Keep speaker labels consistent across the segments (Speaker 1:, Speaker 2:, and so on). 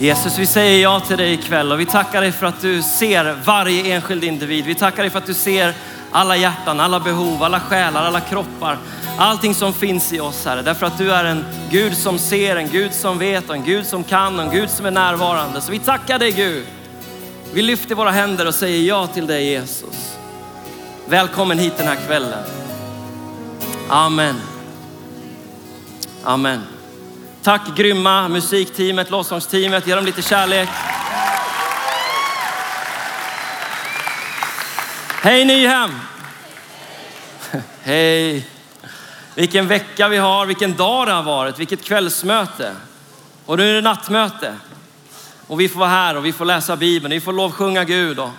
Speaker 1: Jesus, vi säger ja till dig ikväll och vi tackar dig för att du ser varje enskild individ. Vi tackar dig för att du ser alla hjärtan, alla behov, alla själar, alla kroppar, allting som finns i oss Herre. Därför att du är en Gud som ser, en Gud som vet och en Gud som kan och en Gud som är närvarande. Så vi tackar dig Gud. Vi lyfter våra händer och säger ja till dig Jesus. Välkommen hit den här kvällen. Amen. Amen. Tack grymma musikteamet, lovsångsteamet. Ge dem lite kärlek. Hej Nyhem! Hej! Vilken vecka vi har, vilken dag det har varit, vilket kvällsmöte. Och nu är det nattmöte. Och vi får vara här och vi får läsa Bibeln, vi får lovsjunga Gud och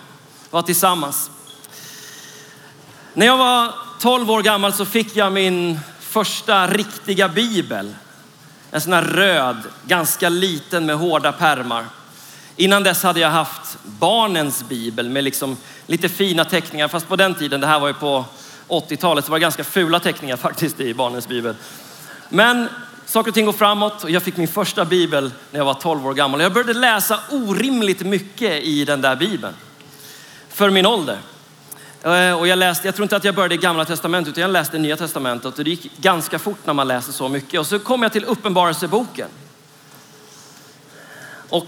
Speaker 1: vara tillsammans. När jag var 12 år gammal så fick jag min första riktiga bibel. En sån här röd, ganska liten med hårda pärmar. Innan dess hade jag haft barnens bibel med liksom lite fina teckningar. Fast på den tiden, det här var ju på 80-talet, så var det ganska fula teckningar faktiskt i barnens bibel. Men saker och ting går framåt och jag fick min första bibel när jag var 12 år gammal. Jag började läsa orimligt mycket i den där bibeln. För min ålder. Eh, och jag, läste, jag tror inte att jag började i gamla testamentet utan jag läste nya testamentet och det gick ganska fort när man läser så mycket. Och så kom jag till uppenbarelseboken. Och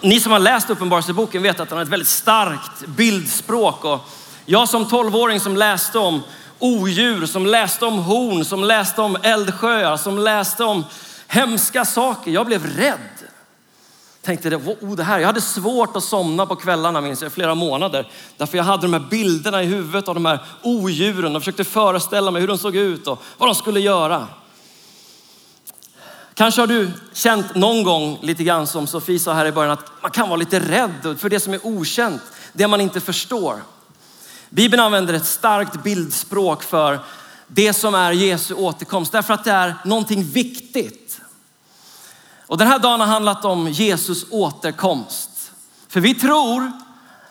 Speaker 1: ni som har läst uppenbarelseboken vet att den har ett väldigt starkt bildspråk. Och jag som tolvåring som läste om odjur, som läste om horn, som läste om eldsjöar, som läste om hemska saker. Jag blev rädd tänkte det, oh, det här. Jag hade svårt att somna på kvällarna minns jag, flera månader. Därför jag hade de här bilderna i huvudet av de här odjuren och försökte föreställa mig hur de såg ut och vad de skulle göra. Kanske har du känt någon gång lite grann som Sofie sa här i början att man kan vara lite rädd för det som är okänt, det man inte förstår. Bibeln använder ett starkt bildspråk för det som är Jesu återkomst därför att det är någonting viktigt. Och den här dagen har handlat om Jesus återkomst. För vi tror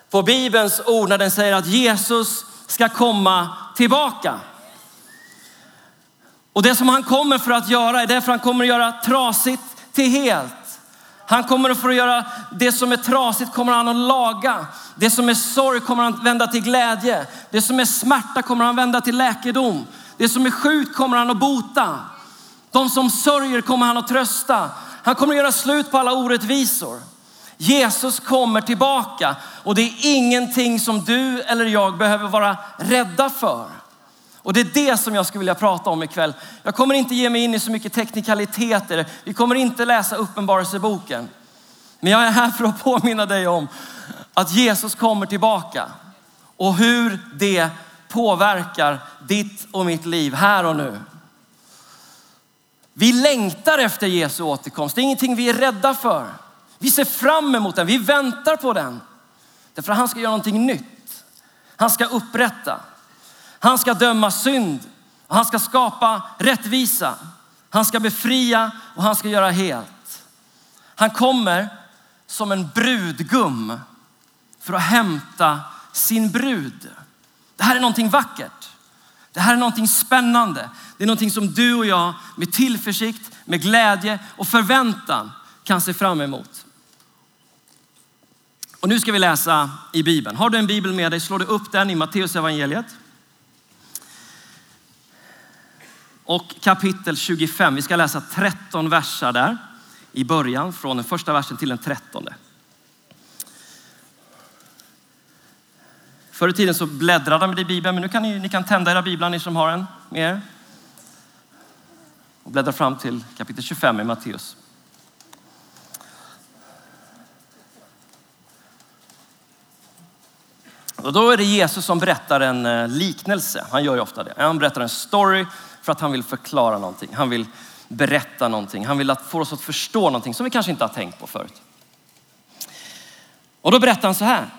Speaker 1: på Bibelns ord när den säger att Jesus ska komma tillbaka. Och det som han kommer för att göra är därför han kommer att göra trasigt till helt. Han kommer att få göra det som är trasigt kommer han att laga. Det som är sorg kommer han att vända till glädje. Det som är smärta kommer han att vända till läkedom. Det som är sjukt kommer han att bota. De som sörjer kommer han att trösta. Han kommer att göra slut på alla orättvisor. Jesus kommer tillbaka och det är ingenting som du eller jag behöver vara rädda för. Och det är det som jag skulle vilja prata om ikväll. Jag kommer inte ge mig in i så mycket teknikaliteter. Vi kommer inte läsa uppenbarelseboken. Men jag är här för att påminna dig om att Jesus kommer tillbaka och hur det påverkar ditt och mitt liv här och nu. Vi längtar efter Jesu återkomst. Det är ingenting vi är rädda för. Vi ser fram emot den. Vi väntar på den. Därför att han ska göra någonting nytt. Han ska upprätta. Han ska döma synd. Han ska skapa rättvisa. Han ska befria och han ska göra helt. Han kommer som en brudgum för att hämta sin brud. Det här är någonting vackert. Det här är någonting spännande. Det är någonting som du och jag med tillförsikt, med glädje och förväntan kan se fram emot. Och nu ska vi läsa i Bibeln. Har du en bibel med dig, slår du upp den i Matteus evangeliet. Och kapitel 25, vi ska läsa 13 versar där i början, från den första versen till den trettonde. Förr i tiden så bläddrade man i Bibeln, men nu kan ni, ni kan tända era biblar, ni som har en med er. Och bläddra fram till kapitel 25 i Matteus. Och då är det Jesus som berättar en eh, liknelse. Han gör ju ofta det. Han berättar en story för att han vill förklara någonting. Han vill berätta någonting. Han vill få oss att förstå någonting som vi kanske inte har tänkt på förut. Och då berättar han så här.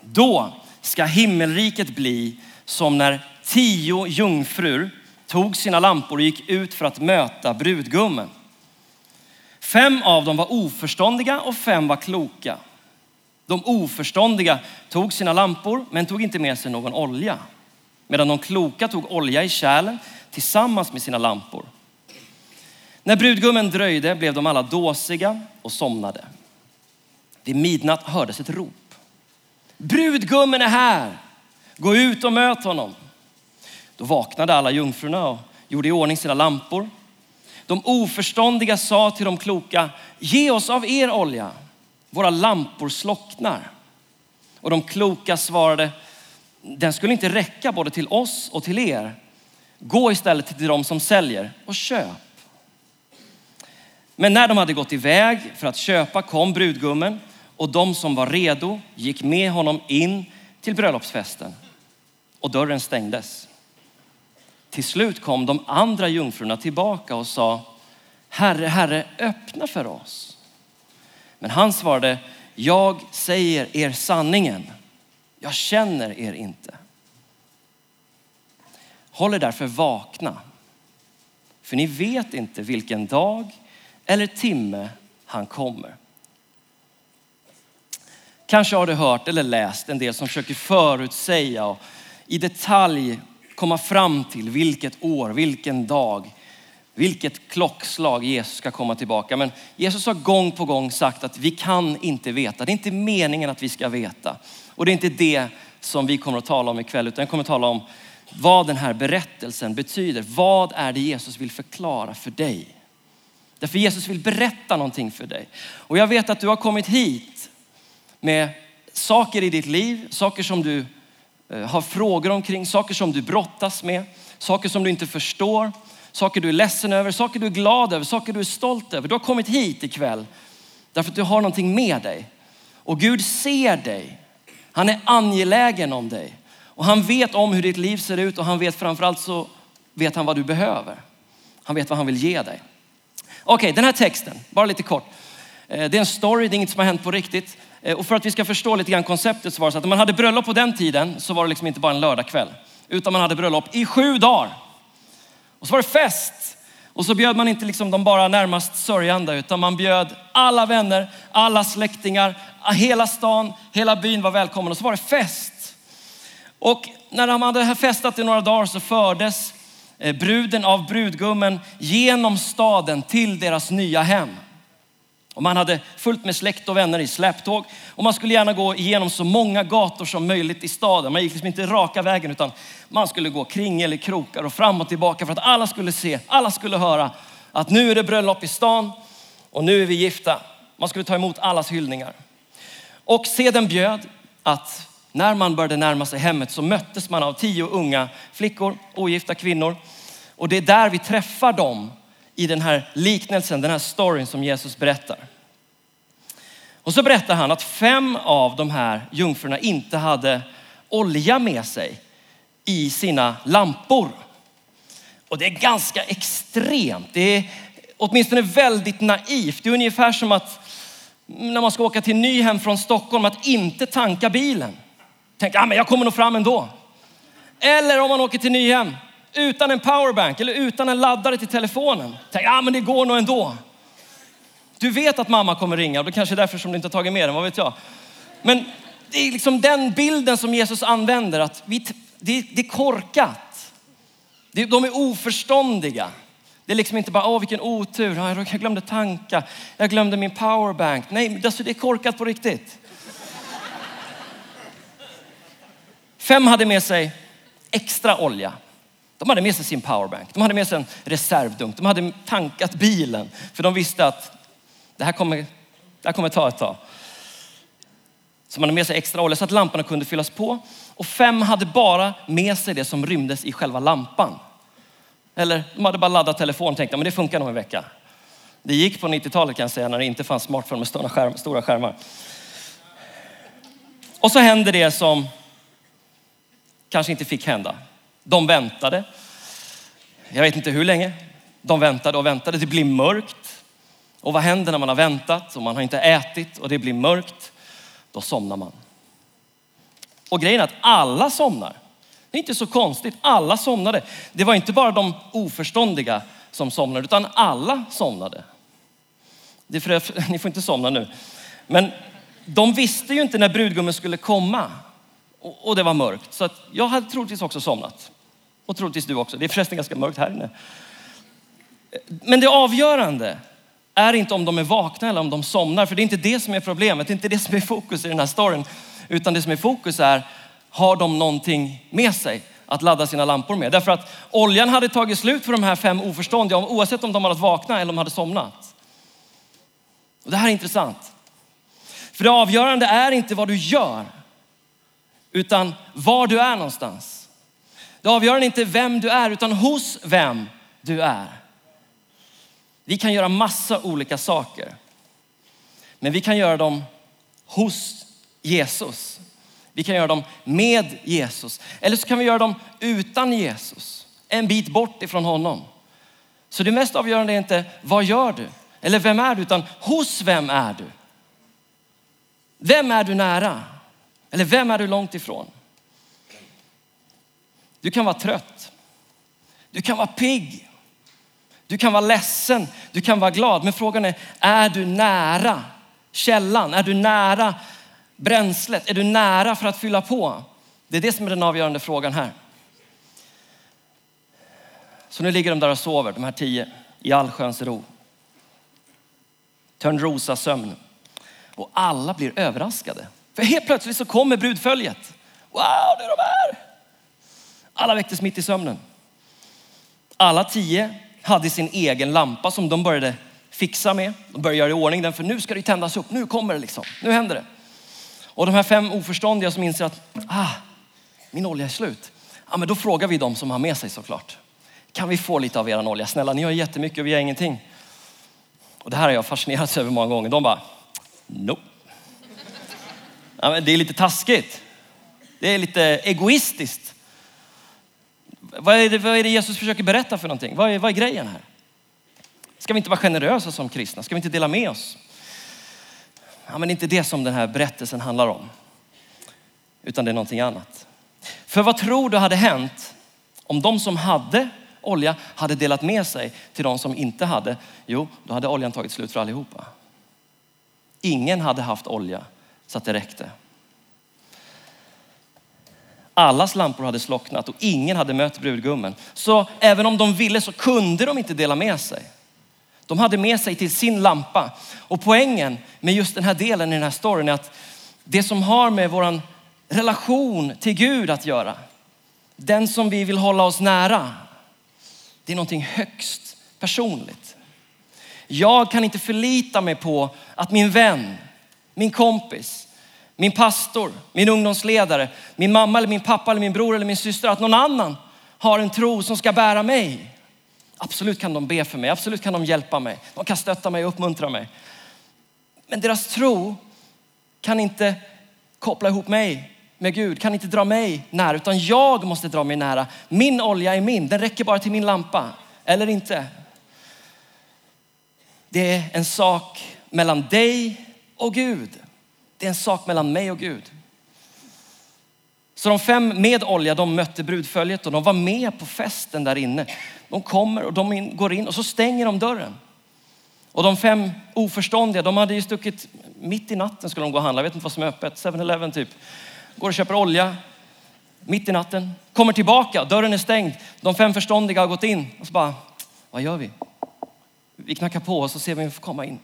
Speaker 1: Då ska himmelriket bli som när tio jungfrur tog sina lampor och gick ut för att möta brudgummen. Fem av dem var oförståndiga och fem var kloka. De oförståndiga tog sina lampor men tog inte med sig någon olja. Medan de kloka tog olja i kärlen tillsammans med sina lampor. När brudgummen dröjde blev de alla dåsiga och somnade. Vid midnatt hördes ett rop. Brudgummen är här! Gå ut och möt honom. Då vaknade alla jungfrurna och gjorde i ordning sina lampor. De oförståndiga sa till de kloka, ge oss av er olja. Våra lampor slocknar. Och de kloka svarade, den skulle inte räcka både till oss och till er. Gå istället till de som säljer och köp. Men när de hade gått iväg för att köpa kom brudgummen och de som var redo gick med honom in till bröllopsfesten och dörren stängdes. Till slut kom de andra jungfrurna tillbaka och sa, Herre, Herre, öppna för oss. Men han svarade, jag säger er sanningen. Jag känner er inte. Håll er därför vakna, för ni vet inte vilken dag eller timme han kommer. Kanske har du hört eller läst en del som försöker förutsäga och i detalj komma fram till vilket år, vilken dag, vilket klockslag Jesus ska komma tillbaka. Men Jesus har gång på gång sagt att vi kan inte veta. Det är inte meningen att vi ska veta. Och det är inte det som vi kommer att tala om ikväll, utan jag kommer att tala om vad den här berättelsen betyder. Vad är det Jesus vill förklara för dig? Därför Jesus vill berätta någonting för dig. Och jag vet att du har kommit hit med saker i ditt liv, saker som du eh, har frågor omkring, saker som du brottas med, saker som du inte förstår, saker du är ledsen över, saker du är glad över, saker du är stolt över. Du har kommit hit ikväll därför att du har någonting med dig. Och Gud ser dig. Han är angelägen om dig. Och han vet om hur ditt liv ser ut och han vet framförallt så vet han vad du behöver. Han vet vad han vill ge dig. Okej, okay, den här texten, bara lite kort. Eh, det är en story, det är inget som har hänt på riktigt. Eh, och för att vi ska förstå lite grann konceptet så var det så att när man hade bröllop på den tiden så var det liksom inte bara en lördagkväll. Utan man hade bröllop i sju dagar. Och så var det fest. Och så bjöd man inte liksom de bara närmast sörjande utan man bjöd alla vänner, alla släktingar, hela stan, hela byn var välkommen och så var det fest. Och när de hade festat i några dagar så fördes eh, bruden av brudgummen genom staden till deras nya hem. Och man hade fullt med släkt och vänner i släptåg och man skulle gärna gå igenom så många gator som möjligt i staden. Man gick liksom inte raka vägen utan man skulle gå kring eller krokar och fram och tillbaka för att alla skulle se, alla skulle höra att nu är det bröllop i stan och nu är vi gifta. Man skulle ta emot allas hyllningar. Och seden bjöd att när man började närma sig hemmet så möttes man av tio unga flickor, ogifta kvinnor. Och det är där vi träffar dem i den här liknelsen, den här storyn som Jesus berättar. Och så berättar han att fem av de här jungfrurna inte hade olja med sig i sina lampor. Och det är ganska extremt. Det är åtminstone väldigt naivt. Det är ungefär som att när man ska åka till Nyhem från Stockholm att inte tanka bilen. Tänk, ah, men jag kommer nog fram ändå. Eller om man åker till Nyhem utan en powerbank eller utan en laddare till telefonen. Tänk, ah, men det går nog ändå. Du vet att mamma kommer ringa och det kanske är därför som du inte har tagit med den, vad vet jag. Men det är liksom den bilden som Jesus använder, att vi, det, det är korkat. de är oförståndiga. Det är liksom inte bara, åh vilken otur, jag glömde tanka, jag glömde min powerbank. Nej, alltså det är korkat på riktigt. Fem hade med sig extra olja. De hade med sig sin powerbank. De hade med sig en reservdunk. De hade tankat bilen för de visste att det här kommer, det här kommer ta ett tag. Så man hade med sig extra olja så att lamporna kunde fyllas på. Och fem hade bara med sig det som rymdes i själva lampan. Eller de hade bara laddat telefonen och tänkte men det funkar nog en vecka. Det gick på 90-talet kan jag säga när det inte fanns smartphone med stora skärmar. Och så händer det som kanske inte fick hända. De väntade. Jag vet inte hur länge. De väntade och väntade. Det blir mörkt. Och vad händer när man har väntat och man har inte ätit och det blir mörkt? Då somnar man. Och grejen är att alla somnar. Det är inte så konstigt. Alla somnade. Det var inte bara de oförståndiga som somnade utan alla somnade. Det för, ni får inte somna nu. Men de visste ju inte när brudgummen skulle komma och det var mörkt. Så att jag hade troligtvis också somnat. Och troligtvis du också. Det är förresten ganska mörkt här inne. Men det avgörande är inte om de är vakna eller om de somnar. För det är inte det som är problemet. Det är inte det som är fokus i den här storyn. Utan det som är fokus är, har de någonting med sig att ladda sina lampor med? Därför att oljan hade tagit slut för de här fem oförståndiga oavsett om de hade vaknat eller om de hade somnat. Och det här är intressant. För det avgörande är inte vad du gör, utan var du är någonstans. Det avgörande är inte vem du är, utan hos vem du är. Vi kan göra massa olika saker, men vi kan göra dem hos Jesus. Vi kan göra dem med Jesus. Eller så kan vi göra dem utan Jesus, en bit bort ifrån honom. Så det mest avgörande är inte vad gör du? Eller vem är du? Utan hos vem är du? Vem är du nära? Eller vem är du långt ifrån? Du kan vara trött. Du kan vara pigg. Du kan vara ledsen. Du kan vara glad. Men frågan är, är du nära källan? Är du nära bränslet? Är du nära för att fylla på? Det är det som är den avgörande frågan här. Så nu ligger de där och sover, de här tio, i allsköns ro. Törnrosa sömn. Och alla blir överraskade. För helt plötsligt så kommer brudföljet. Wow, det är de här! Alla väcktes mitt i sömnen. Alla tio hade sin egen lampa som de började fixa med. De började göra i ordning den för nu ska det tändas upp. Nu kommer det liksom. Nu händer det. Och de här fem oförståndiga som inser att ah, min olja är slut. Ja, men då frågar vi dem som har med sig såklart. Kan vi få lite av er olja? Snälla, ni har jättemycket och vi har ingenting. Och det här har jag fascinerats över många gånger. De bara, nope. Ja, men det är lite taskigt. Det är lite egoistiskt. Vad är, det, vad är det Jesus försöker berätta för någonting? Vad är, vad är grejen här? Ska vi inte vara generösa som kristna? Ska vi inte dela med oss? Ja, men det är inte det som den här berättelsen handlar om. Utan det är någonting annat. För vad tror du hade hänt om de som hade olja hade delat med sig till de som inte hade? Jo, då hade oljan tagit slut för allihopa. Ingen hade haft olja så att det räckte. Allas lampor hade slocknat och ingen hade mött brudgummen. Så även om de ville så kunde de inte dela med sig. De hade med sig till sin lampa. Och poängen med just den här delen i den här storyn är att det som har med våran relation till Gud att göra, den som vi vill hålla oss nära, det är någonting högst personligt. Jag kan inte förlita mig på att min vän, min kompis, min pastor, min ungdomsledare, min mamma eller min pappa eller min bror eller min syster, att någon annan har en tro som ska bära mig. Absolut kan de be för mig, absolut kan de hjälpa mig. De kan stötta mig och uppmuntra mig. Men deras tro kan inte koppla ihop mig med Gud, kan inte dra mig nära, utan jag måste dra mig nära. Min olja är min, den räcker bara till min lampa, eller inte. Det är en sak mellan dig och Gud. Det är en sak mellan mig och Gud. Så de fem med olja, de mötte brudföljet och de var med på festen där inne. De kommer och de går in och så stänger de dörren. Och de fem oförståndiga, de hade ju stuckit mitt i natten skulle de gå och handla. Jag vet inte vad som är öppet. 7-Eleven typ. Går och köper olja mitt i natten. Kommer tillbaka, dörren är stängd. De fem förståndiga har gått in och så bara, vad gör vi? Vi knackar på och så ser vi om vi får komma in.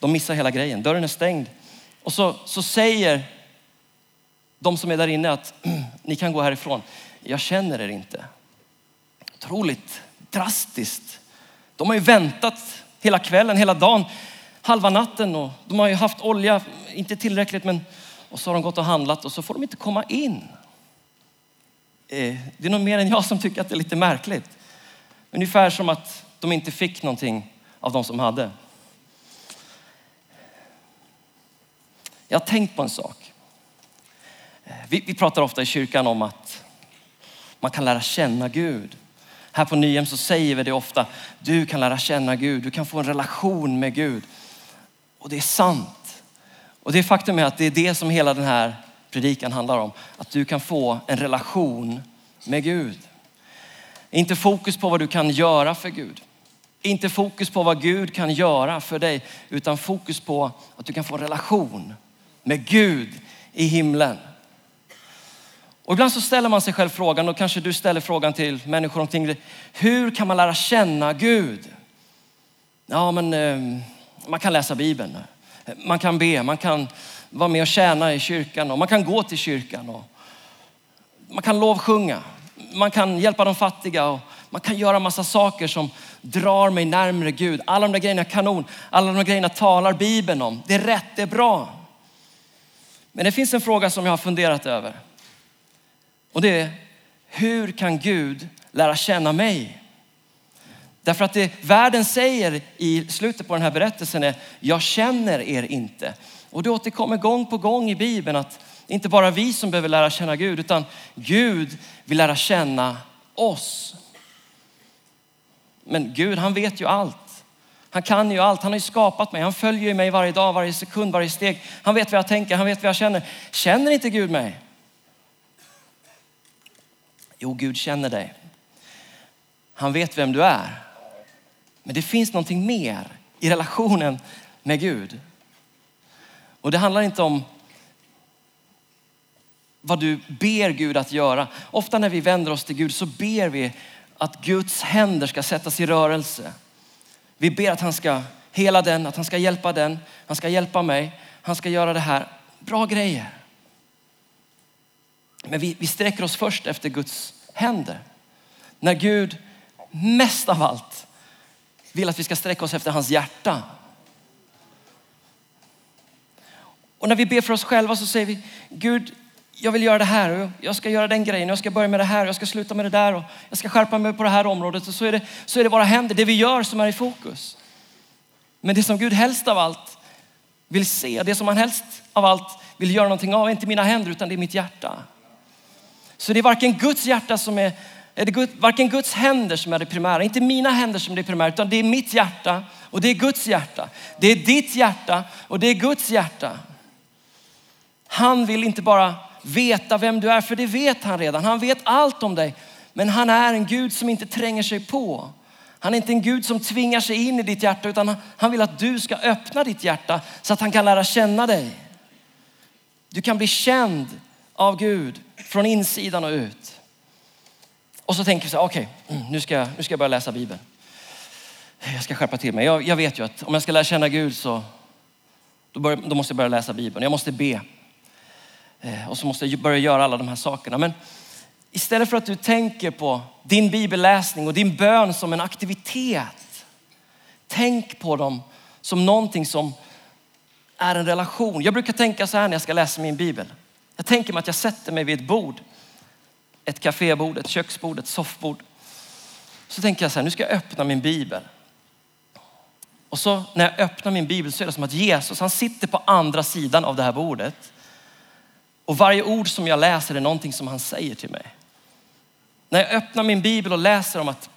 Speaker 1: De missar hela grejen. Dörren är stängd. Och så, så säger de som är där inne att ni kan gå härifrån. Jag känner er inte. Otroligt drastiskt. De har ju väntat hela kvällen, hela dagen, halva natten och de har ju haft olja, inte tillräckligt men och så har de gått och handlat och så får de inte komma in. Eh, det är nog mer än jag som tycker att det är lite märkligt. Ungefär som att de inte fick någonting av de som hade. Jag har tänkt på en sak. Eh, vi, vi pratar ofta i kyrkan om att man kan lära känna Gud. Här på Nyhem så säger vi det ofta. Du kan lära känna Gud. Du kan få en relation med Gud. Och det är sant. Och det faktum är att det är det som hela den här predikan handlar om. Att du kan få en relation med Gud. Inte fokus på vad du kan göra för Gud. Inte fokus på vad Gud kan göra för dig, utan fokus på att du kan få en relation med Gud i himlen. Och ibland så ställer man sig själv frågan, och kanske du ställer frågan till människor omkring dig. Hur kan man lära känna Gud? Ja, men ehm, man kan läsa Bibeln. Man kan be, man kan vara med och tjäna i kyrkan och man kan gå till kyrkan. Och man kan lovsjunga, man kan hjälpa de fattiga och man kan göra massa saker som drar mig närmre Gud. Alla de där grejerna är kanon. Alla de där grejerna talar Bibeln om. Det är rätt, det är bra. Men det finns en fråga som jag har funderat över. Och det är, hur kan Gud lära känna mig? Därför att det världen säger i slutet på den här berättelsen är, jag känner er inte. Och det återkommer gång på gång i Bibeln att det är inte bara vi som behöver lära känna Gud, utan Gud vill lära känna oss. Men Gud, han vet ju allt. Han kan ju allt. Han har ju skapat mig. Han följer mig varje dag, varje sekund, varje steg. Han vet vad jag tänker, han vet vad jag känner. Känner inte Gud mig? Jo, Gud känner dig. Han vet vem du är. Men det finns någonting mer i relationen med Gud. Och det handlar inte om vad du ber Gud att göra. Ofta när vi vänder oss till Gud så ber vi att Guds händer ska sättas i rörelse. Vi ber att han ska hela den, att han ska hjälpa den, han ska hjälpa mig, han ska göra det här. Bra grejer. Men vi, vi sträcker oss först efter Guds händer. När Gud mest av allt vill att vi ska sträcka oss efter hans hjärta. Och när vi ber för oss själva så säger vi, Gud, jag vill göra det här och jag ska göra den grejen. Jag ska börja med det här och jag ska sluta med det där och jag ska skärpa mig på det här området. Och så är det, så är det våra händer, det vi gör som är i fokus. Men det som Gud helst av allt vill se, det som han helst av allt vill göra någonting av är inte mina händer utan det är mitt hjärta. Så det är varken Guds hjärta som är, är det Gud, varken Guds händer som är det primära, inte mina händer som är det primära, utan det är mitt hjärta och det är Guds hjärta. Det är ditt hjärta och det är Guds hjärta. Han vill inte bara veta vem du är, för det vet han redan. Han vet allt om dig. Men han är en Gud som inte tränger sig på. Han är inte en Gud som tvingar sig in i ditt hjärta utan han vill att du ska öppna ditt hjärta så att han kan lära känna dig. Du kan bli känd av Gud från insidan och ut. Och så tänker du så här, okej, okay, nu, ska jag, nu ska jag börja läsa Bibeln. Jag ska skärpa till mig. Jag, jag vet ju att om jag ska lära känna Gud så då, bör, då måste jag börja läsa Bibeln. Jag måste be. Eh, och så måste jag börja göra alla de här sakerna. Men istället för att du tänker på din bibelläsning och din bön som en aktivitet. Tänk på dem som någonting som är en relation. Jag brukar tänka så här när jag ska läsa min bibel. Jag tänker mig att jag sätter mig vid ett bord. Ett kafébord, ett köksbord, ett soffbord. Så tänker jag så här, nu ska jag öppna min bibel. Och så när jag öppnar min bibel så är det som att Jesus, han sitter på andra sidan av det här bordet. Och varje ord som jag läser är någonting som han säger till mig. När jag öppnar min bibel och läser om att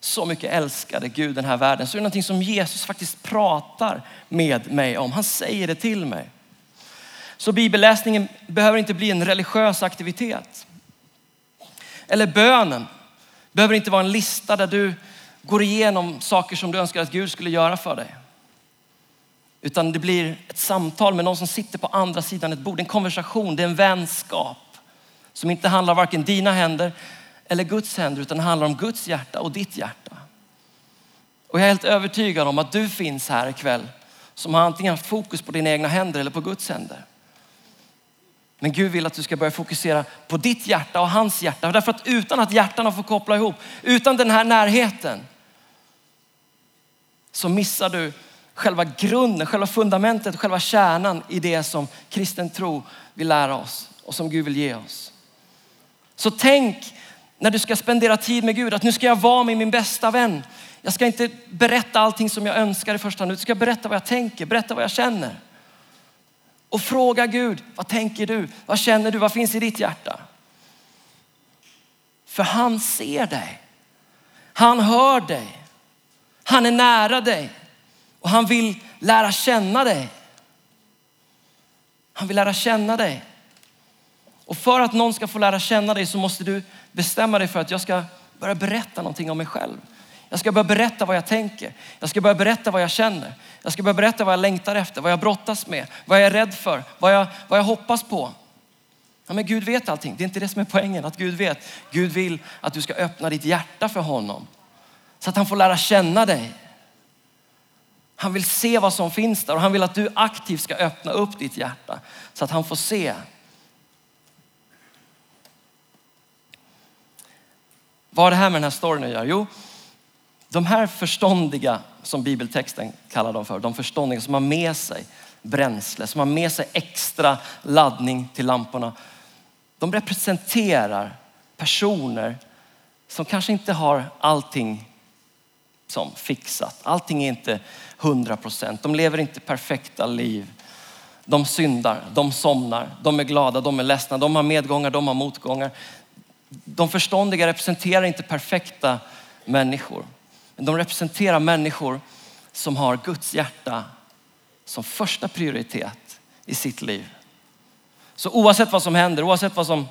Speaker 1: så mycket älskade Gud den här världen så är det någonting som Jesus faktiskt pratar med mig om. Han säger det till mig. Så bibelläsningen behöver inte bli en religiös aktivitet. Eller bönen behöver inte vara en lista där du går igenom saker som du önskar att Gud skulle göra för dig. Utan det blir ett samtal med någon som sitter på andra sidan ett bord. En konversation, det är en vänskap. Som inte handlar varken dina händer eller Guds händer utan handlar om Guds hjärta och ditt hjärta. Och jag är helt övertygad om att du finns här ikväll som har antingen haft fokus på dina egna händer eller på Guds händer. Men Gud vill att du ska börja fokusera på ditt hjärta och hans hjärta. Därför att utan att hjärtan får koppla ihop, utan den här närheten så missar du själva grunden, själva fundamentet, själva kärnan i det som kristen tro vill lära oss och som Gud vill ge oss. Så tänk när du ska spendera tid med Gud att nu ska jag vara med min bästa vän. Jag ska inte berätta allting som jag önskar i första hand, utan ska berätta vad jag tänker, berätta vad jag känner. Och fråga Gud, vad tänker du? Vad känner du? Vad finns i ditt hjärta? För han ser dig. Han hör dig. Han är nära dig. Och han vill lära känna dig. Han vill lära känna dig. Och för att någon ska få lära känna dig så måste du bestämma dig för att jag ska börja berätta någonting om mig själv. Jag ska börja berätta vad jag tänker. Jag ska börja berätta vad jag känner. Jag ska börja berätta vad jag längtar efter, vad jag brottas med, vad jag är rädd för, vad jag, vad jag hoppas på. Ja, men Gud vet allting. Det är inte det som är poängen, att Gud vet. Gud vill att du ska öppna ditt hjärta för honom. Så att han får lära känna dig. Han vill se vad som finns där och han vill att du aktivt ska öppna upp ditt hjärta så att han får se. Vad har det här med den här storyn att göra? Jo, de här förståndiga, som bibeltexten kallar dem för, de förståndiga som har med sig bränsle, som har med sig extra laddning till lamporna. De representerar personer som kanske inte har allting som fixat. Allting är inte hundra procent. De lever inte perfekta liv. De syndar, de somnar, de är glada, de är ledsna, de har medgångar, de har motgångar. De förståndiga representerar inte perfekta människor. Men de representerar människor som har Guds hjärta som första prioritet i sitt liv. Så oavsett vad som händer, oavsett vad som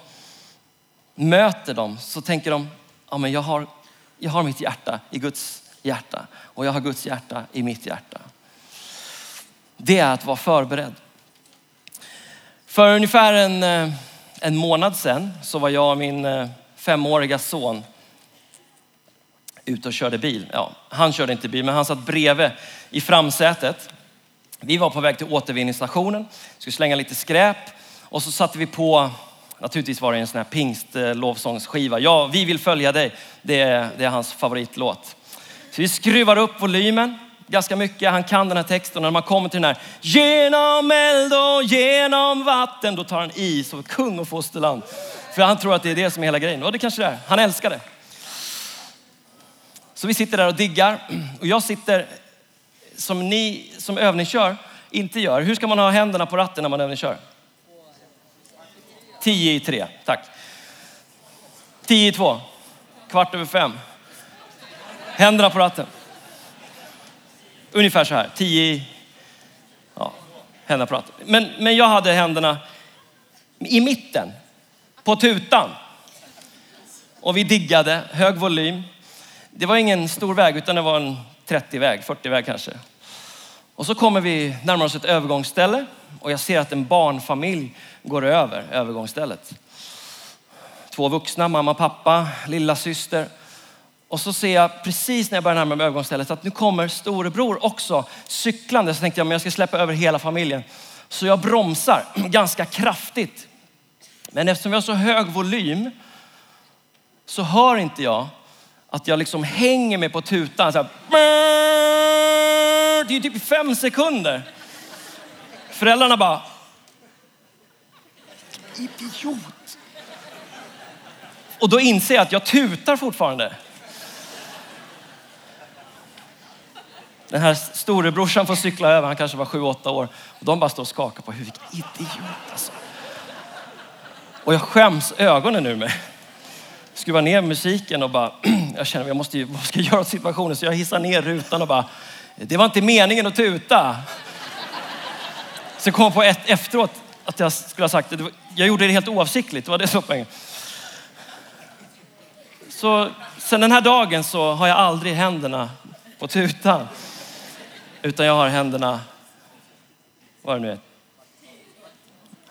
Speaker 1: möter dem så tänker de, ja men jag har, jag har mitt hjärta i Guds hjärta och jag har Guds hjärta i mitt hjärta. Det är att vara förberedd. För ungefär en, eh, en månad sedan så var jag och min eh, femåriga son ute och körde bil. Ja, han körde inte bil, men han satt bredvid i framsätet. Vi var på väg till återvinningsstationen, skulle slänga lite skräp och så satte vi på, naturligtvis var det en sån här pingstlovsångsskiva. Eh, ja, vi vill följa dig. Det är, det är hans favoritlåt. Så vi skruvar upp volymen ganska mycket. Han kan den här texten och när man kommer till den här genom eld och genom vatten, då tar han i som kung och fosterland. För han tror att det är det som är hela grejen. Och det kanske det är. Han älskar det. Så vi sitter där och diggar och jag sitter som ni som övningskör inte gör. Hur ska man ha händerna på ratten när man övningskör? Tio i tre, tack. Tio i två, kvart över fem. Händerna på ratten. Ungefär så här, tio i, ja, händerna på ratten. Men, men jag hade händerna i mitten, på tutan. Och vi diggade, hög volym. Det var ingen stor väg utan det var en 30-väg, 40-väg kanske. Och så kommer vi närmare oss ett övergångsställe och jag ser att en barnfamilj går över övergångsstället. Två vuxna, mamma, pappa, lilla syster. Och så ser jag precis när jag börjar närma mig övergångsstället att nu kommer storebror också cyklande. Så tänkte jag, men jag ska släppa över hela familjen. Så jag bromsar ganska kraftigt. Men eftersom vi har så hög volym så hör inte jag att jag liksom hänger mig på tutan. Så här, det är ju typ fem sekunder. Föräldrarna bara, idiot. Och då inser jag att jag tutar fortfarande. Den här storebrorsan får cykla över, han kanske var sju, åtta år. Och de bara står och skakar på huvudet. Idiot alltså. Och jag skäms ögonen ur mig. Skruvar ner musiken och bara, jag känner jag måste, vad ska jag göra åt situationen? Så jag hissar ner rutan och bara, det var inte meningen att tuta. Sen kom jag på ett, efteråt att jag skulle ha sagt det. Jag gjorde det helt oavsiktligt. Det var det som var Så sen den här dagen så har jag aldrig händerna på tutan. Utan jag har händerna, vad det nu är,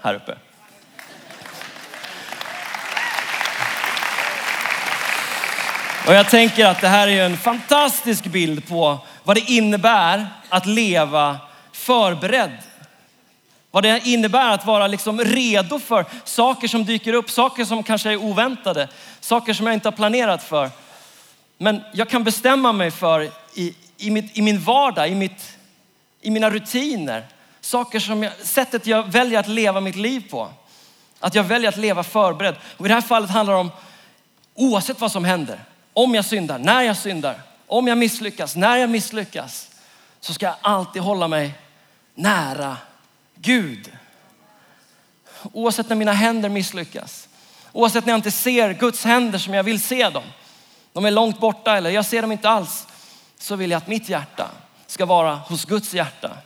Speaker 1: här uppe. Och jag tänker att det här är en fantastisk bild på vad det innebär att leva förberedd. Vad det innebär att vara liksom redo för saker som dyker upp, saker som kanske är oväntade, saker som jag inte har planerat för. Men jag kan bestämma mig för i, i, mitt, i min vardag, i, mitt, i mina rutiner, saker som jag, sättet jag väljer att leva mitt liv på. Att jag väljer att leva förberedd. Och i det här fallet handlar det om oavsett vad som händer, om jag syndar, när jag syndar, om jag misslyckas, när jag misslyckas, så ska jag alltid hålla mig nära Gud. Oavsett när mina händer misslyckas, oavsett när jag inte ser Guds händer som jag vill se dem. De är långt borta eller jag ser dem inte alls. Så vill jag att mitt hjärta ska vara hos Guds hjärta.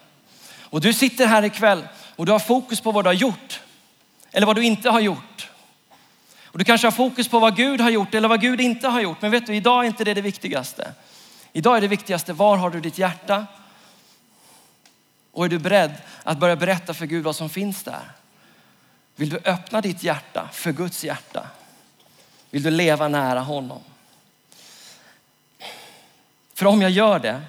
Speaker 1: Och du sitter här ikväll och du har fokus på vad du har gjort eller vad du inte har gjort. Och du kanske har fokus på vad Gud har gjort eller vad Gud inte har gjort. Men vet du, idag är inte det det viktigaste. Idag är det viktigaste, var har du ditt hjärta? Och är du beredd att börja berätta för Gud vad som finns där? Vill du öppna ditt hjärta för Guds hjärta? Vill du leva nära honom? För om jag gör det,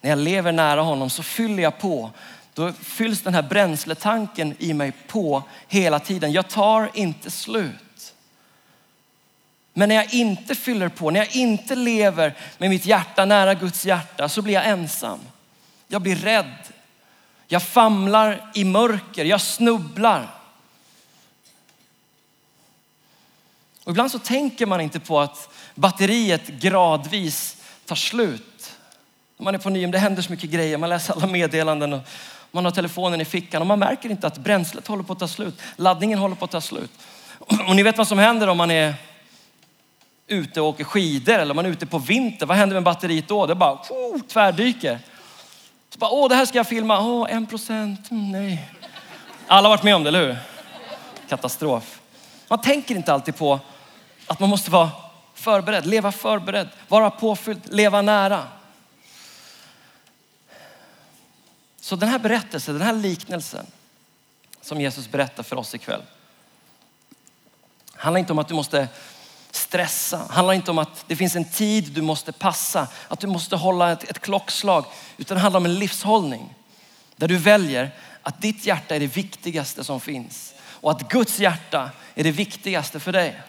Speaker 1: när jag lever nära honom så fyller jag på. Då fylls den här bränsletanken i mig på hela tiden. Jag tar inte slut. Men när jag inte fyller på, när jag inte lever med mitt hjärta nära Guds hjärta så blir jag ensam. Jag blir rädd. Jag famlar i mörker, jag snubblar. Och ibland så tänker man inte på att batteriet gradvis tar slut. Man är på Nyhem, det händer så mycket grejer, man läser alla meddelanden och man har telefonen i fickan och man märker inte att bränslet håller på att ta slut. Laddningen håller på att ta slut. Och ni vet vad som händer om man är ute och åker skidor eller man är ute på vinter. Vad händer med batteriet då? Det bara oh, tvärdyker. Så bara, åh det här ska jag filma. Åh, en procent, mm, nej. Alla har varit med om det, eller hur? Katastrof. Man tänker inte alltid på att man måste vara förberedd, leva förberedd, vara påfylld, leva nära. Så den här berättelsen, den här liknelsen som Jesus berättar för oss ikväll handlar inte om att du måste stressa, handlar inte om att det finns en tid du måste passa, att du måste hålla ett, ett klockslag, utan det handlar om en livshållning där du väljer att ditt hjärta är det viktigaste som finns och att Guds hjärta är det viktigaste för dig.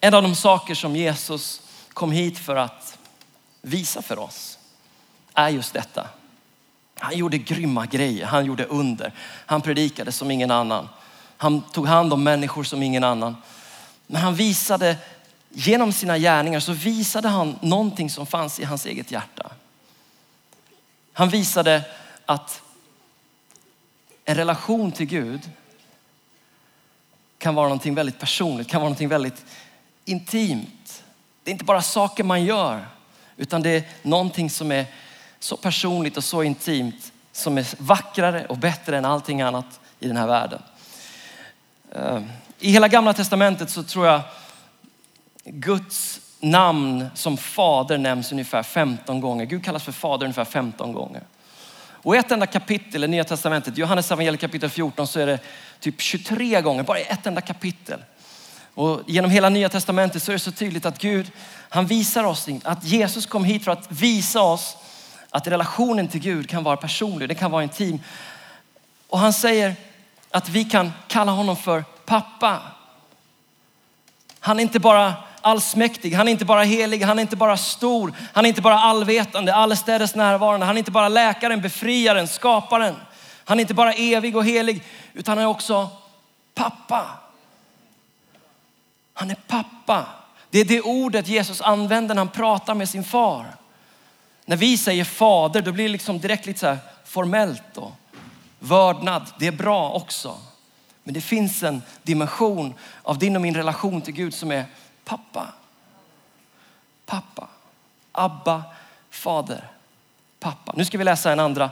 Speaker 1: En av de saker som Jesus kom hit för att visa för oss är just detta. Han gjorde grymma grejer, han gjorde under, han predikade som ingen annan. Han tog hand om människor som ingen annan. Men han visade, genom sina gärningar så visade han någonting som fanns i hans eget hjärta. Han visade att en relation till Gud kan vara någonting väldigt personligt, kan vara någonting väldigt intimt. Det är inte bara saker man gör, utan det är någonting som är så personligt och så intimt som är vackrare och bättre än allting annat i den här världen. Ehm, I hela gamla testamentet så tror jag Guds namn som fader nämns ungefär 15 gånger. Gud kallas för fader ungefär 15 gånger. Och i ett enda kapitel i Nya Testamentet, Johannes evangeliet kapitel 14, så är det typ 23 gånger, bara i ett enda kapitel. Och genom hela Nya Testamentet så är det så tydligt att Gud, han visar oss att Jesus kom hit för att visa oss att relationen till Gud kan vara personlig, den kan vara intim. Och han säger att vi kan kalla honom för pappa. Han är inte bara allsmäktig, han är inte bara helig, han är inte bara stor, han är inte bara allvetande, allestädes närvarande. Han är inte bara läkaren, befriaren, skaparen. Han är inte bara evig och helig, utan han är också pappa. Han är pappa. Det är det ordet Jesus använder när han pratar med sin far. När vi säger fader, då blir det liksom direkt lite så här formellt då. vördnad. Det är bra också. Men det finns en dimension av din och min relation till Gud som är pappa. Pappa. Abba, fader, pappa. Nu ska vi läsa en andra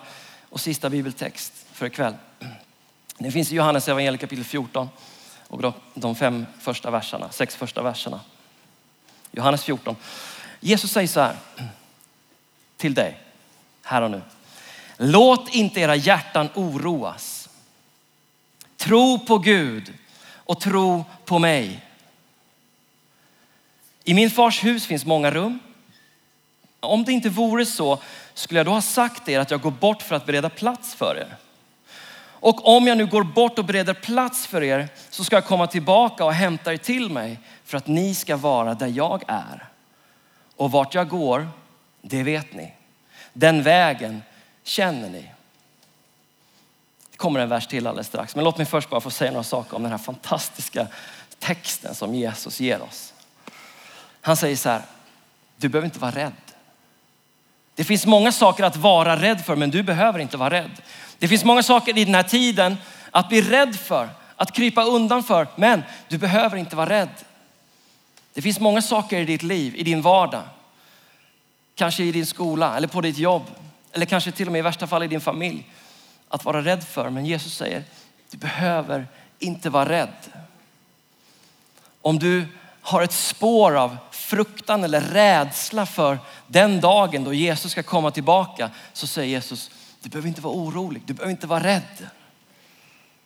Speaker 1: och sista bibeltext för ikväll. Det finns i Johannes evangeliet kapitel 14 och de fem första verserna, sex första verserna. Johannes 14. Jesus säger så här till dig här och nu. Låt inte era hjärtan oroas. Tro på Gud och tro på mig. I min fars hus finns många rum. Om det inte vore så skulle jag då ha sagt er att jag går bort för att bereda plats för er. Och om jag nu går bort och bereder plats för er så ska jag komma tillbaka och hämta er till mig för att ni ska vara där jag är. Och vart jag går, det vet ni. Den vägen känner ni. Det kommer en vers till alldeles strax, men låt mig först bara få säga några saker om den här fantastiska texten som Jesus ger oss. Han säger så här, du behöver inte vara rädd. Det finns många saker att vara rädd för, men du behöver inte vara rädd. Det finns många saker i den här tiden att bli rädd för, att krypa undan för, men du behöver inte vara rädd. Det finns många saker i ditt liv, i din vardag, kanske i din skola eller på ditt jobb eller kanske till och med i värsta fall i din familj att vara rädd för. Men Jesus säger, du behöver inte vara rädd. Om du har ett spår av fruktan eller rädsla för den dagen då Jesus ska komma tillbaka så säger Jesus, du behöver inte vara orolig, du behöver inte vara rädd.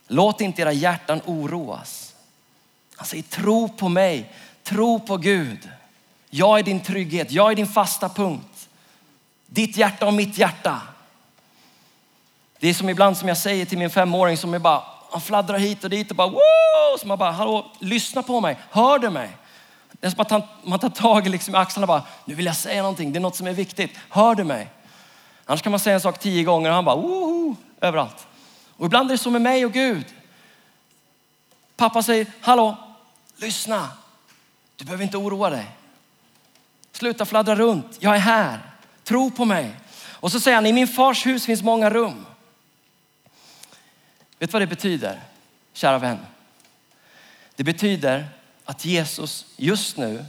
Speaker 1: Låt inte era hjärtan oroas. Han säger tro på mig, tro på Gud. Jag är din trygghet, jag är din fasta punkt. Ditt hjärta och mitt hjärta. Det är som ibland som jag säger till min femåring som är bara, han fladdrar hit och dit och bara wow! Så man bara, hallå, lyssna på mig, hör du mig? Det är som att han, man tar tag liksom i axlarna och bara, nu vill jag säga någonting, det är något som är viktigt, hör du mig? Annars kan man säga en sak tio gånger och han bara, woho, överallt. Och ibland är det så med mig och Gud. Pappa säger, hallå, lyssna. Du behöver inte oroa dig. Sluta fladdra runt, jag är här. Tro på mig. Och så säger han, i min fars hus finns många rum. Vet du vad det betyder, kära vän? Det betyder att Jesus just nu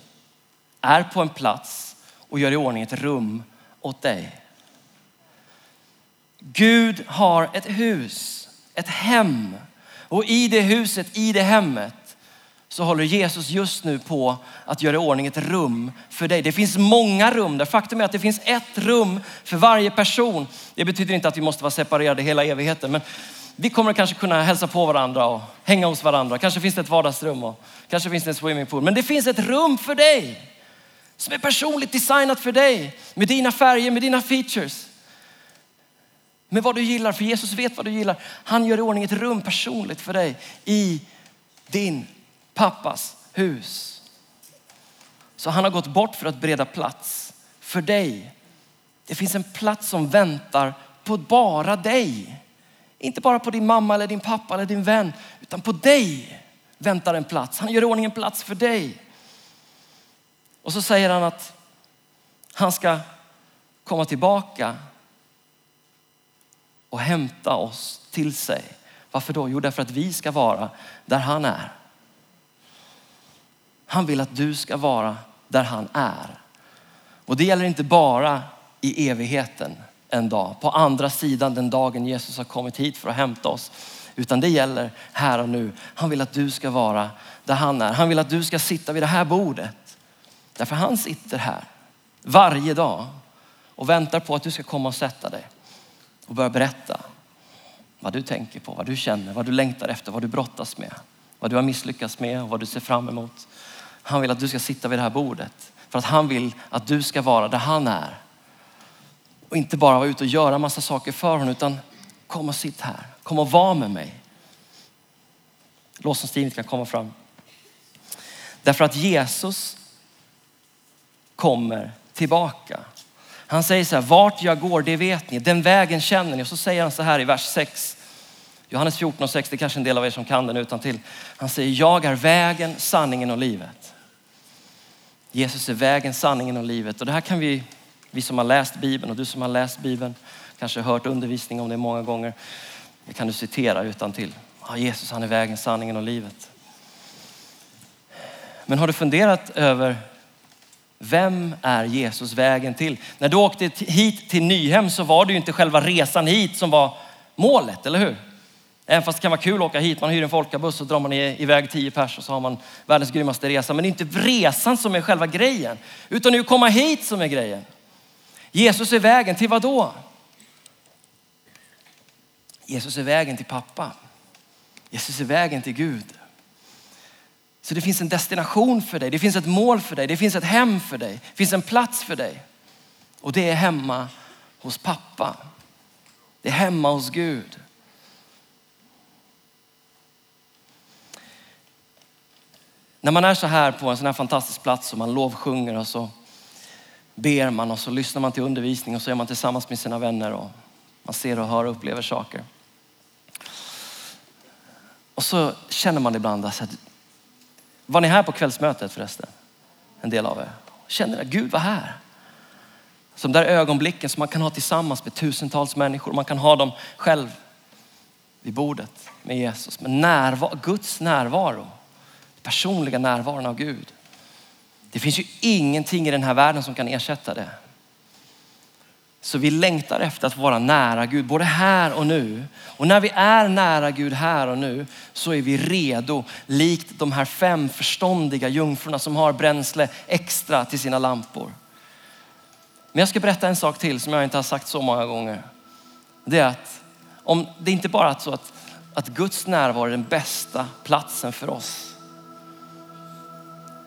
Speaker 1: är på en plats och gör i ordning ett rum åt dig. Gud har ett hus, ett hem. Och i det huset, i det hemmet så håller Jesus just nu på att göra i ordning ett rum för dig. Det finns många rum där. Faktum är att det finns ett rum för varje person. Det betyder inte att vi måste vara separerade hela evigheten. Men vi kommer kanske kunna hälsa på varandra och hänga hos varandra. Kanske finns det ett vardagsrum och kanske finns det en swimmingpool. Men det finns ett rum för dig som är personligt designat för dig med dina färger, med dina features. Med vad du gillar, för Jesus vet vad du gillar. Han gör i ordning ett rum personligt för dig i din pappas hus. Så han har gått bort för att bereda plats för dig. Det finns en plats som väntar på bara dig. Inte bara på din mamma eller din pappa eller din vän, utan på dig väntar en plats. Han gör i ordning en plats för dig. Och så säger han att han ska komma tillbaka och hämta oss till sig. Varför då? Jo, därför att vi ska vara där han är. Han vill att du ska vara där han är. Och det gäller inte bara i evigheten en dag, på andra sidan den dagen Jesus har kommit hit för att hämta oss. Utan det gäller här och nu. Han vill att du ska vara där han är. Han vill att du ska sitta vid det här bordet. Därför han sitter här varje dag och väntar på att du ska komma och sätta dig och börja berätta vad du tänker på, vad du känner, vad du längtar efter, vad du brottas med, vad du har misslyckats med och vad du ser fram emot. Han vill att du ska sitta vid det här bordet för att han vill att du ska vara där han är. Och inte bara vara ute och göra massa saker för honom utan kom och sitt här. Kom och var med mig. Lovsångsteamet kan komma fram. Därför att Jesus kommer tillbaka. Han säger så här, vart jag går det vet ni, den vägen känner ni. Och så säger han så här i vers 6. Johannes 14 och 6, det är kanske en del av er som kan den utan till. Han säger, jag är vägen, sanningen och livet. Jesus är vägen, sanningen och livet. Och det här kan vi, vi som har läst Bibeln och du som har läst Bibeln, kanske hört undervisning om det många gånger. Det kan du citera utan till. Ja, Jesus han är vägen, sanningen och livet. Men har du funderat över vem är Jesus vägen till? När du åkte hit till Nyhem så var det ju inte själva resan hit som var målet, eller hur? Även fast det kan vara kul att åka hit, man hyr en folkabuss och drar man iväg tio pers och så har man världens grymmaste resa. Men det är inte resan som är själva grejen, utan det är att komma hit som är grejen. Jesus är vägen till vad då? Jesus är vägen till pappa. Jesus är vägen till Gud. Så det finns en destination för dig, det finns ett mål för dig, det finns ett hem för dig, det finns en plats för dig. Och det är hemma hos pappa. Det är hemma hos Gud. När man är så här på en sån här fantastisk plats och man lovsjunger och så ber man och så lyssnar man till undervisning och så är man tillsammans med sina vänner och man ser och hör och upplever saker. Och så känner man ibland att var ni här på kvällsmötet förresten? En del av er. Känner att Gud var här. Som där ögonblicken som man kan ha tillsammans med tusentals människor. Man kan ha dem själv vid bordet med Jesus. Men närvaro, Guds närvaro, personliga närvaron av Gud. Det finns ju ingenting i den här världen som kan ersätta det. Så vi längtar efter att vara nära Gud, både här och nu. Och när vi är nära Gud här och nu så är vi redo, likt de här fem förståndiga jungfrurna som har bränsle extra till sina lampor. Men jag ska berätta en sak till som jag inte har sagt så många gånger. Det är att om det är inte bara så att, att Guds närvaro är den bästa platsen för oss.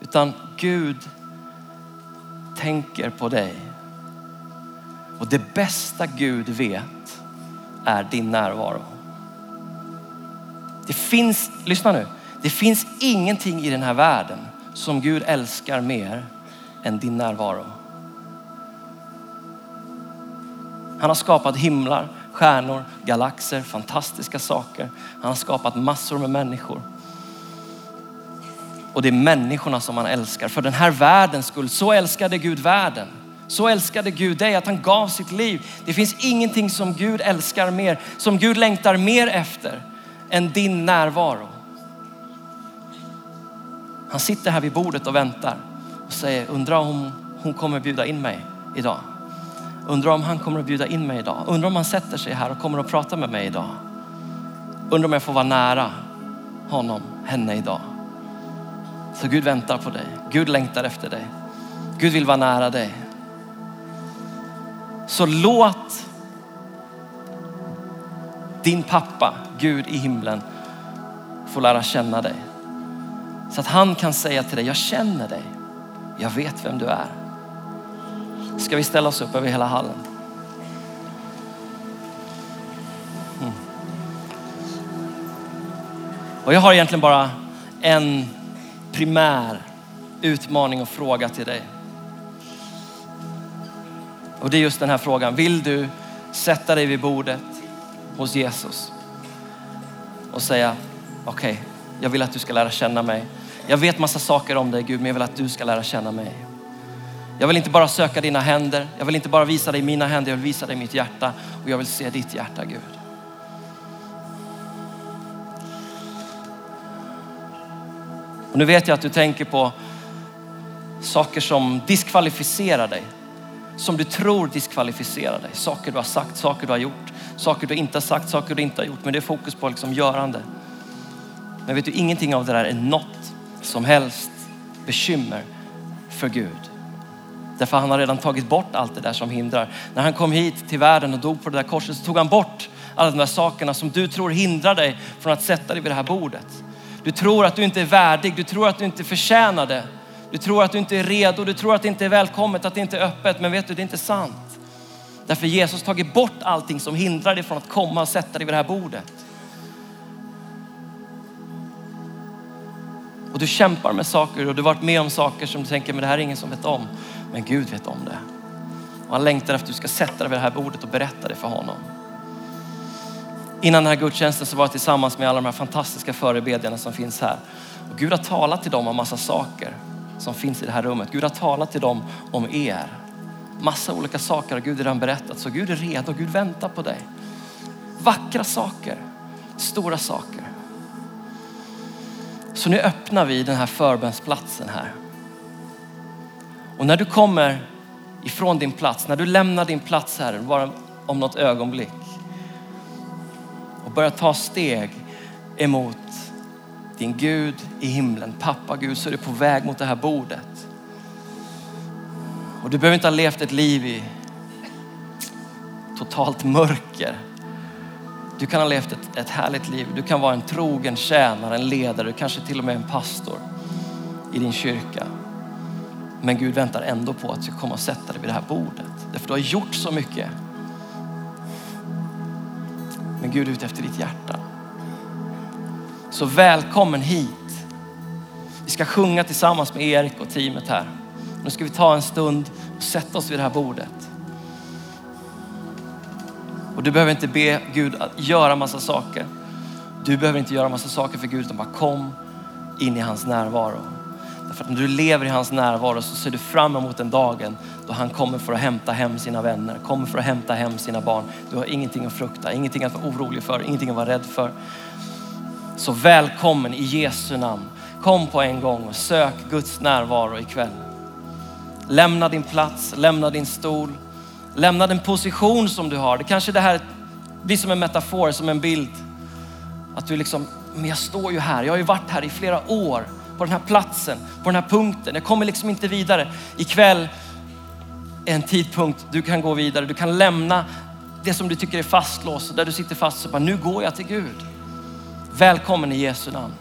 Speaker 1: Utan Gud tänker på dig och det bästa Gud vet är din närvaro. Det finns, lyssna nu, det finns ingenting i den här världen som Gud älskar mer än din närvaro. Han har skapat himlar, stjärnor, galaxer, fantastiska saker. Han har skapat massor med människor. Och det är människorna som han älskar. För den här världens skull, så älskade Gud världen. Så älskade Gud dig att han gav sitt liv. Det finns ingenting som Gud älskar mer, som Gud längtar mer efter än din närvaro. Han sitter här vid bordet och väntar och säger, undrar om hon kommer bjuda in mig idag. Undrar om han kommer att bjuda in mig idag. Undrar om han sätter sig här och kommer att prata med mig idag. Undrar om jag får vara nära honom, henne idag. Så Gud väntar på dig. Gud längtar efter dig. Gud vill vara nära dig. Så låt din pappa, Gud i himlen, få lära känna dig. Så att han kan säga till dig, jag känner dig. Jag vet vem du är. Ska vi ställa oss upp över hela hallen? Mm. Och jag har egentligen bara en primär utmaning och fråga till dig. Och det är just den här frågan. Vill du sätta dig vid bordet hos Jesus och säga, okej, okay, jag vill att du ska lära känna mig. Jag vet massa saker om dig Gud, men jag vill att du ska lära känna mig. Jag vill inte bara söka dina händer. Jag vill inte bara visa dig mina händer. Jag vill visa dig mitt hjärta och jag vill se ditt hjärta Gud. Och nu vet jag att du tänker på saker som diskvalificerar dig. Som du tror diskvalificerar dig. Saker du har sagt, saker du har gjort, saker du inte har sagt, saker du inte har gjort. Men det är fokus på liksom görande. Men vet du, ingenting av det där är något som helst bekymmer för Gud. Därför han har redan tagit bort allt det där som hindrar. När han kom hit till världen och dog på det där korset så tog han bort alla de där sakerna som du tror hindrar dig från att sätta dig vid det här bordet. Du tror att du inte är värdig, du tror att du inte förtjänar det. Du tror att du inte är redo, du tror att det inte är välkommet, att det inte är öppet. Men vet du, det är inte sant. Därför Jesus tagit bort allting som hindrar dig från att komma och sätta dig vid det här bordet. Och du kämpar med saker och du har varit med om saker som du tänker, men det här är ingen som vet om. Men Gud vet om det. Och han längtar efter att du ska sätta dig vid det här bordet och berätta det för honom. Innan den här gudstjänsten så var jag tillsammans med alla de här fantastiska förebedjarna som finns här. Och Gud har talat till dem om massa saker som finns i det här rummet. Gud har talat till dem om er. Massa olika saker har Gud redan berättat. Så Gud är redo, Gud väntar på dig. Vackra saker, stora saker. Så nu öppnar vi den här förbönsplatsen här. Och när du kommer ifrån din plats, när du lämnar din plats här bara om något ögonblick och börjar ta steg emot din Gud i himlen, pappa Gud, så är du på väg mot det här bordet. Och du behöver inte ha levt ett liv i totalt mörker. Du kan ha levt ett, ett härligt liv. Du kan vara en trogen tjänare, en ledare, kanske till och med en pastor i din kyrka. Men Gud väntar ändå på att du ska komma och sätta dig vid det här bordet. Därför du har gjort så mycket. Men Gud är ute efter ditt hjärta. Så välkommen hit. Vi ska sjunga tillsammans med Erik och teamet här. Nu ska vi ta en stund och sätta oss vid det här bordet. Och du behöver inte be Gud att göra massa saker. Du behöver inte göra massa saker för Gud, utan bara kom in i hans närvaro. Därför att när du lever i hans närvaro så ser du fram emot den dagen då han kommer för att hämta hem sina vänner, kommer för att hämta hem sina barn. Du har ingenting att frukta, ingenting att vara orolig för, ingenting att vara rädd för. Så välkommen i Jesu namn. Kom på en gång och sök Guds närvaro ikväll. Lämna din plats, lämna din stol, lämna den position som du har. Det kanske det här blir som en metafor, som en bild. Att du liksom, men jag står ju här, jag har ju varit här i flera år på den här platsen, på den här punkten. Jag kommer liksom inte vidare. Ikväll är en tidpunkt du kan gå vidare. Du kan lämna det som du tycker är fastlåst, där du sitter fast och bara, nu går jag till Gud. Välkommen i Jesu namn.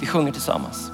Speaker 1: Vi sjunger tillsammans.